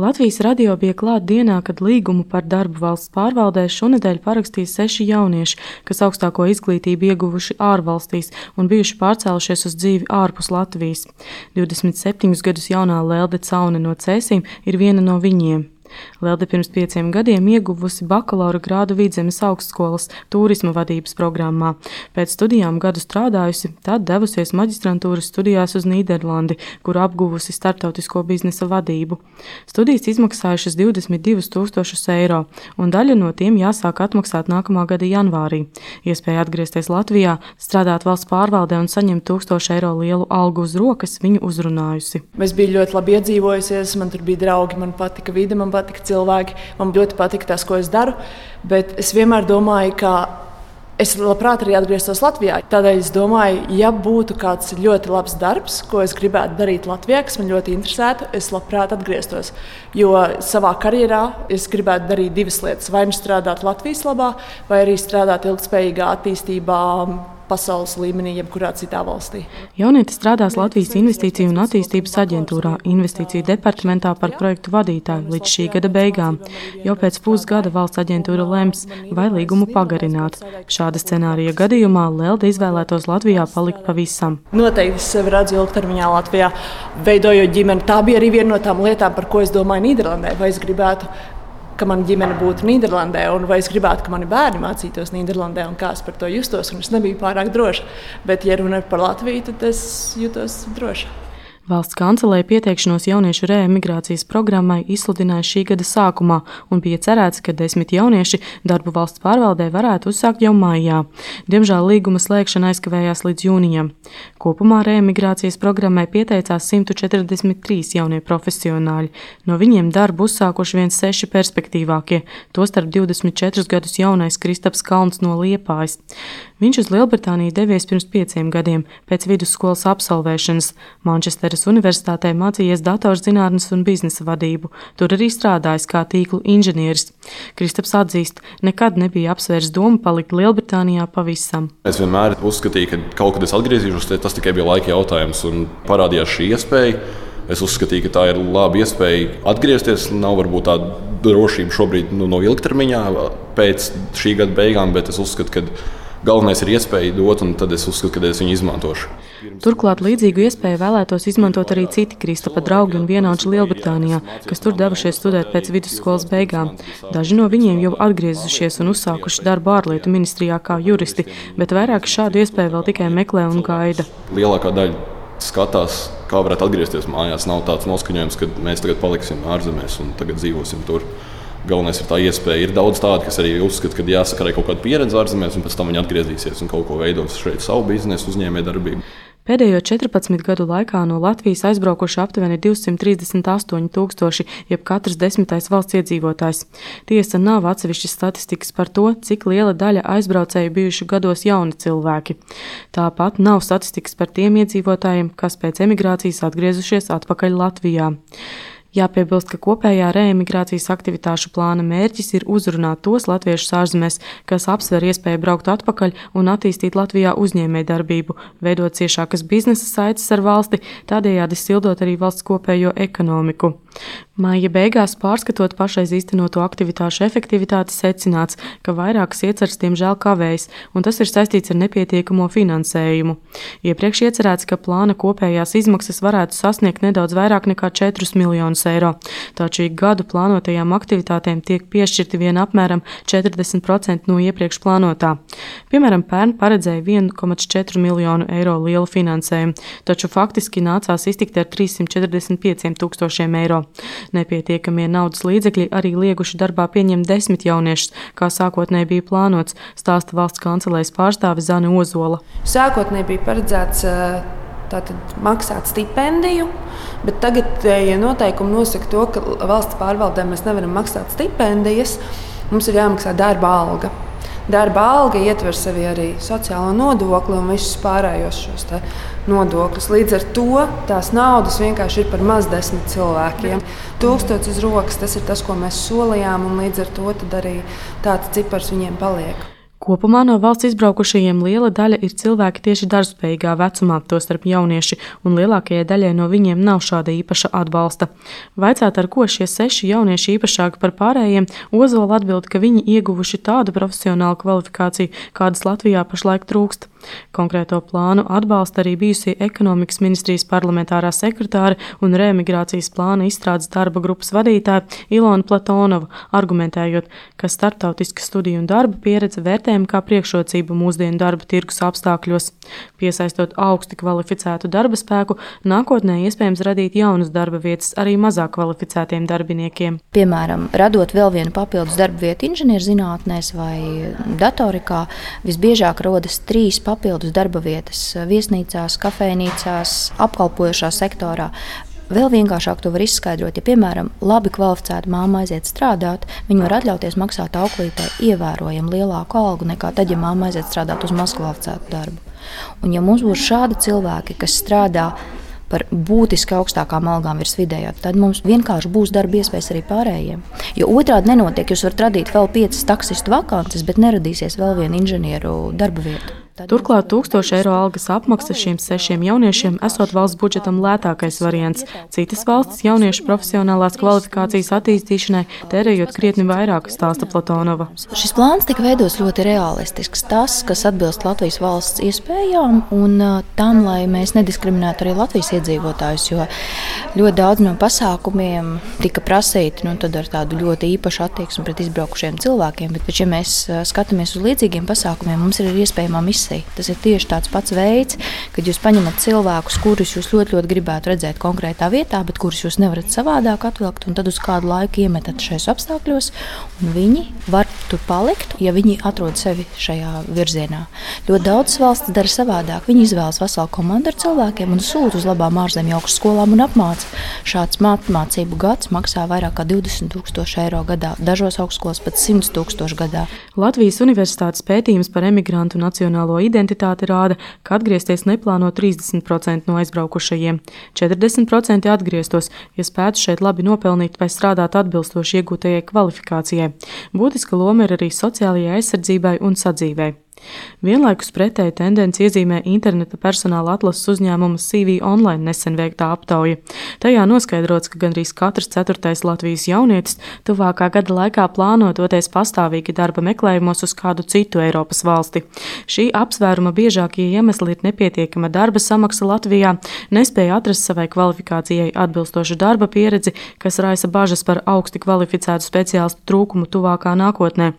Latvijas radio bija klāt dienā, kad līgumu par darbu valsts pārvaldē šonadēļ parakstīja seši jaunieši, kas augstāko izglītību ieguvuši ārvalstīs un bijuši pārcēlušies uz dzīvi ārpus Latvijas. 27 gadus jaunā Lelde Caune no Cēsīm ir viena no viņiem. Lelde pirms pieciem gadiem ieguvusi bakalaura grādu Vidzemes augstskolas turisma vadības programmā. Pēc studijām gadu strādājusi, tad devusies maģistrantūras studijās uz Nīderlandi, kur apguvusi startautisko biznesa vadību. Studijas izmaksājušas 22 tūkstošus eiro, un daļa no tiem jāsāk atmaksāt nākamā gada janvārī. Iespēja atgriezties Latvijā, strādāt valsts pārvaldē un saņemt 1000 eiro lielu algu uz rokas viņu uzrunājusi. Es biju ļoti labi iedzīvojusies, man tur bija draugi, man patika vide, man patika patika cilvēki, man ļoti patika tas, ko es daru. Bet es vienmēr domāju, ka es labprāt arī atgrieztos Latvijā. Tādēļ es domāju, ja būtu kāds ļoti labs darbs, ko es gribētu darīt Latvijā, kas man ļoti interesētu, es labprāt atgrieztos. Jo savā karjerā es gribētu darīt divas lietas. Vai nu strādāt Latvijas labā, vai arī strādāt ilgspējīgā attīstībā pasaules līmenī, jebkurā citā valstī. Jaunieti strādās Latvijas Investīciju un attīstības aģentūrā, investīciju departamentā par projektu vadītāju līdz šī gada beigām. Jau pēc pusgada valsts aģentūra lems, vai līgumu pagarināt. Šāda scenārija gadījumā Lelde izvēlētos Latvijā palikt pavisam. Noteikti sevi redzu ilgtermiņā Latvijā, veidojot ģimeni. Tā bija arī viena no tām lietām, par ko es domāju Nīderlandē. Vai es gribētu ka mana ģimene būtu Nīderlandē, un vai es gribētu, ka mani bērni mācītos Nīderlandē, un kā es par to justos. Es nebiju pārāk droša. Bet, ja runa ir par Latviju, tad es jutos droši. Valsts kancelēja pieteikšanos jauniešu reemigrācijas programmai izsludināja šī gada sākumā, un bija cerēts, ka desmit jaunieši darbu valsts pārvaldē varētu uzsākt jau maijā. Diemžēl līguma slēgšana aizkavējās līdz jūnijam. Kopumā reemigrācijas programmai pieteicās 143 jaunie profesionāļi. No viņiem darbu uzsākuši viens seši perspektīvākie, tostarp 24 gadus jaunais Kristaps Kalns no Liepājas. Viņš uz Lielbritāniju devies pirms pieciem gadiem pēc vidusskolas absolvēšanas. Manchesteras Universitātē mācījies datorzinātnes un biznesa vadību. Tur arī strādājis kā tīklu inženieris. Kristaps atzīst, nekad nebija apsvērs domu palikt Lielbritānijā pavisam. Es vienmēr uzskatīju, ka kaut kad es atgriezīšos, tas tikai bija laika jautājums un parādījās šī iespēja. Es uzskatīju, ka tā ir laba iespēja atgriezties. Nav varbūt tāda drošība šobrīd nu, no ilgtermiņā pēc šī gada beigām, bet es uzskatu, ka Galvenais ir iespēja dot, un tad es uzskatu, ka es viņu izmantošu. Turklāt līdzīgu iespēju vēlētos izmantot arī citi Kristapa draugi un vienaudži Lielbritānijā, kas tur devušies studēt pēc vidusskolas beigām. Daži no viņiem jau atgriezušies un uzsākuši darbu ārlietu ministrijā kā juristi, bet vairāk šādu iespēju vēl tikai meklē un gaida. Lielākā daļa skatās, kā varētu atgriezties mājās. Nav tāds noskaņojums, ka mēs tagad paliksim ārzemēs un tagad dzīvosim tur. Galvenais ir tā iespēja. Ir daudz tādu, kas arī uzskata, ka jāsakarē kaut kāda pieredze ārzemēs, un pēc tam viņi atgriezīsies un kaut ko veidos šeit savu biznesu, uzņēmējdarbību. Pēdējo 14 gadu laikā no Latvijas aizbraukuši aptuveni 238 tūkstoši, jeb katrs desmitais valsts iedzīvotājs. Tiesa nav atsevišķas statistikas par to, cik liela daļa aizbraucēju bijuši gados jauni cilvēki. Tāpat nav statistikas par tiem iedzīvotājiem, kas pēc emigrācijas atgriezušies atpakaļ Latvijā. Jāpiebilst, ka kopējā reemigrācijas aktivitāšu plāna mērķis ir uzrunāt tos latviešus ārzemēs, kas apsver iespēju braukt atpakaļ un attīstīt Latvijā uzņēmējdarbību, veidot ciešākas biznesa saites ar valsti, tādējādi sildot arī valsts kopējo ekonomiku. Māja beigās pārskatot pašreiz īstenoto aktivitāšu efektivitāti secināts, ka vairākas ieceras diemžēl kavējas, un tas ir saistīts ar nepietiekamo finansējumu. Iepriekš iecerēts, ka plāna kopējās izmaksas varētu sasniegt nedaudz vairāk nekā 4 miljonus eiro. Taču ik gadu plānotajām aktivitātēm tiek piešķirti vien apmēram 40% no iepriekš plānotā. Piemēram, pērn paredzēja 1,4 miljonu eiro lielu finansējumu, taču faktiski nācās iztikt ar 345 tūkstošiem eiro. Nepietiekamie naudas līdzekļi arī lieguši darbā pieņemt desmit jauniešus, kā sākotnēji bija plānots, stāsta valsts kancelēs pārstāve Zana Ozola. Sākotnēji bija paredzēts tātad maksāt stipendiju, bet tagad ja noteikumi nosaka to, ka valsts pārvaldē mēs nevaram maksāt stipendijas. Mums ir jāmaksā darba alga. Darba alga ietver sevi arī sociālo nodokli un visus pārējos šos nodokļus. Līdz ar to tās naudas vienkārši ir par maz desmit cilvēkiem. Tūkstotis uz rokas tas ir tas, ko mēs solījām, un līdz ar to arī tāds cipars viņiem paliek. Kopumā no valsts izbraukušajiem liela daļa ir cilvēki tieši darbspējīgā vecumā, tostarp jaunieši, un lielākajai daļai no viņiem nav šāda īpaša atbalsta. Vaicāt, ar ko šie seši jaunieši īpašāki par pārējiem, Ozola atbild, ka viņi ieguvuši tādu profesionālu kvalifikāciju, kādas Latvijā pašlaik trūkst. Konkrēto plānu atbalsta arī bijusī ekonomikas ministrijas parlamentārā sekretāre un reemigrācijas plāna izstrādes darba grupas vadītāja Ilona Platonova, argumentējot, ka starptautiska studiju un darba pieredze vērtējama kā priekšrocība mūsdienu darba tirgus apstākļos. Piesaistot augsti kvalificētu darba spēku, nākotnē iespējams radīt jaunas darba vietas arī mazāk kvalificētiem darbiniekiem. Piemēram, radot vēl vienu papildus darba vietu inženierzinātnēs vai datorikā, visbiežāk rodas trīs papildus darba vietas viesnīcās, kafejnīcās, apkalpojošā sektorā. Vēl vienkāršāk to var izskaidrot, ja, piemēram, labi kvalificēta māma aiziet strādāt, viņa var atļauties maksāt auklītē ievērojami lielāku algu nekā tad, ja māma aiziet strādāt uz mazkvalificētu darbu. Un, ja mums būs šādi cilvēki, kas strādā par būtiski augstākām algām virs vidējā, tad mums vienkārši būs darba iespējas arī pārējiem. Jo otrādi nenotiek, jūs varat radīt vēl piecas taksistu vakances, bet neradīsies vēl viena inženieru darba vieta. Turklāt 1000 eiro algas apmaksa šiem sešiem jauniešiem esot valsts budžetam lētākais variants. Citas valstis jauniešu profesionālās kvalifikācijas attīstīšanai tērējot krietni vairāk, stāsta Platonova. Šis plāns tika veidots ļoti realistisks. Tas, kas atbilst Latvijas valsts iespējām un tam, lai mēs nediskriminētu arī Latvijas iedzīvotājus, jo ļoti daudz no pasākumiem tika prasīti nu, ar tādu ļoti īpašu attieksmi pret izbraukušiem cilvēkiem. Bet, ja mēs skatāmies uz līdzīgiem pasākumiem, mums ir iespējama misija misija. Tas ir tieši tāds pats veids, kad jūs paņemat cilvēkus, kurus jūs ļoti, ļoti gribētu redzēt konkrētā vietā, bet kurus jūs nevarat savādāk atvilkt, un tad uz kādu laiku iemetat šajos apstākļos, un viņi var tur palikt, ja viņi atrod sevi šajā virzienā. Ļoti daudz valsts dara savādāk. Viņi izvēlas veselu komandu ar cilvēkiem un sūta uz labām ārzemju augstskolām un apmāca. Šāds mācību gads maksā vairāk kā 20 000 eiro gadā, dažos augstskolās pat 100 000 gadā. Latvijas Universitātes pētījums par emigrantu nacionālo identitāti rāda, ka atgriezties neplāno 30% no aizbraukušajiem. 40% atgrieztos, ja spētu šeit labi nopelnīt vai strādāt atbilstoši iegūtajai kvalifikācijai. Būtiska loma ir arī sociālajai aizsardzībai un sadzīvei. Vienlaikus pretēji tendenci iezīmē interneta personāla atlases uzņēmuma CV online nesen veiktā aptauja. Tajā noskaidrots, ka gandrīz katrs ceturtais Latvijas jaunietis tuvākā gada laikā plāno doties pastāvīgi darba meklējumos uz kādu citu Eiropas valsti. Šī apsvēruma biežākie iemesli ir nepietiekama darba samaksa Latvijā, nespēja atrast savai kvalifikācijai atbilstošu darba pieredzi, kas raisa bažas par augsti kvalificētu speciālistu trūkumu tuvākā nākotnē,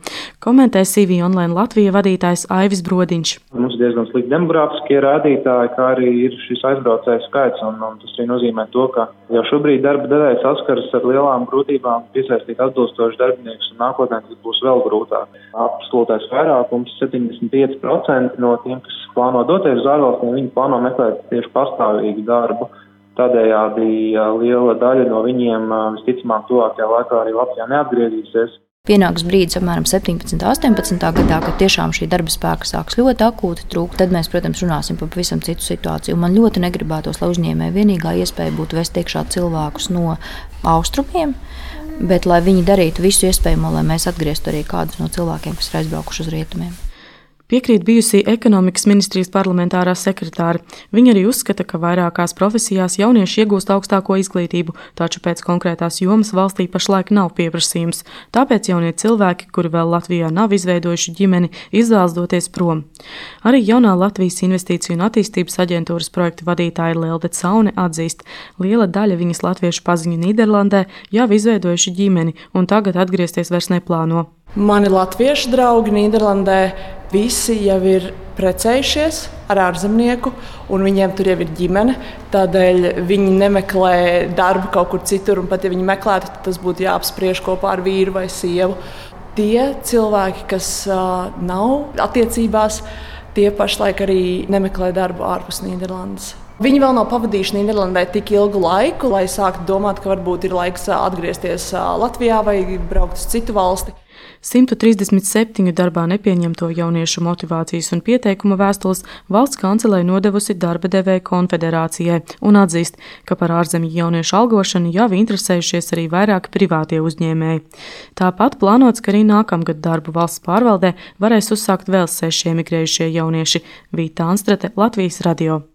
komentē CV online Latvija vadītājs Aivis Brodiņš. Mums ir diezgan slikti demogrāfiskie rādītāji, kā arī ir šis aizbraucēju skaits. Un, un tas arī nozīmē to, ka jau šobrīd darba devēja saskaras ar lielām grūtībām piesaistīt atbilstošus darbiniekus, un nākotnē tas būs vēl grūtāk. Absolūtais vairākums, 75% no tiem, kas plāno doties uz ārvalstīm, viņi plāno meklēt tieši pastāvīgu darbu. Tādējādi liela daļa no viņiem visticamāk tuvākajā laikā arī Latvijā neatgriezīsies. Pienāks brīdis, apmēram 17, 18 gadā, kad tiešām šī darba spēka sāks ļoti akūti trūkt. Tad mēs, protams, runāsim par pavisam citu situāciju. Man ļoti negribētos, lai uzņēmēji vienīgā iespēja būtu vest iekšā cilvēkus no austrumiem, bet lai viņi darītu visu iespējamo, lai mēs atgrieztu arī kādus no cilvēkiem, kas ir aizbraukuši uz rietumiem. Piekrīt bijusī ekonomikas ministrijas parlamentārā sekretāra. Viņa arī uzskata, ka vairākās profesijās jaunieši iegūst augstāko izglītību, taču pēc konkrētās jomas valstī pašlaik nav pieprasījums. Tāpēc jaunie cilvēki, kuri vēl Latvijā nav izveidojuši ģimeni, izvēlas doties prom. Arī jaunā Latvijas Investīciju un attīstības aģentūras projekta vadītāja Lielde Caune atzīst, liela daļa viņas latviešu paziņu Nīderlandē jau izveidojuši ģimeni un tagad atgriezties vairs neplāno. Mani latviešu draugi Nīderlandē visi jau ir precējušies ar ārzemnieku, un viņiem tur jau ir ģimene. Tādēļ viņi nemeklē darbu kaut kur citur, un pat ja viņi meklētu, tad tas būtu jāapspriež kopā ar vīru vai sievu. Tie cilvēki, kas uh, nav attiecībās, tie pašlaik arī nemeklē darbu ārpus Nīderlandes. Viņi vēl nav pavadījuši Nīderlandē tik ilgu laiku, lai sāktu domāt, ka varbūt ir laiks atgriezties Latvijā vai braukt uz citu valsti. 137 darbā nepieņemto jauniešu motivācijas un pieteikuma vēstules valsts kancelē nodevusi darba devēja konfederācijai un atzīst, ka par ārzemju jauniešu algošanu jau interesējušies arī vairāki privātie uzņēmēji. Tāpat plānots, ka arī nākamgad darbu valsts pārvaldē varēs uzsākt vēl seši emigrējušie jaunieši - Vīta Anstrate, Latvijas radio.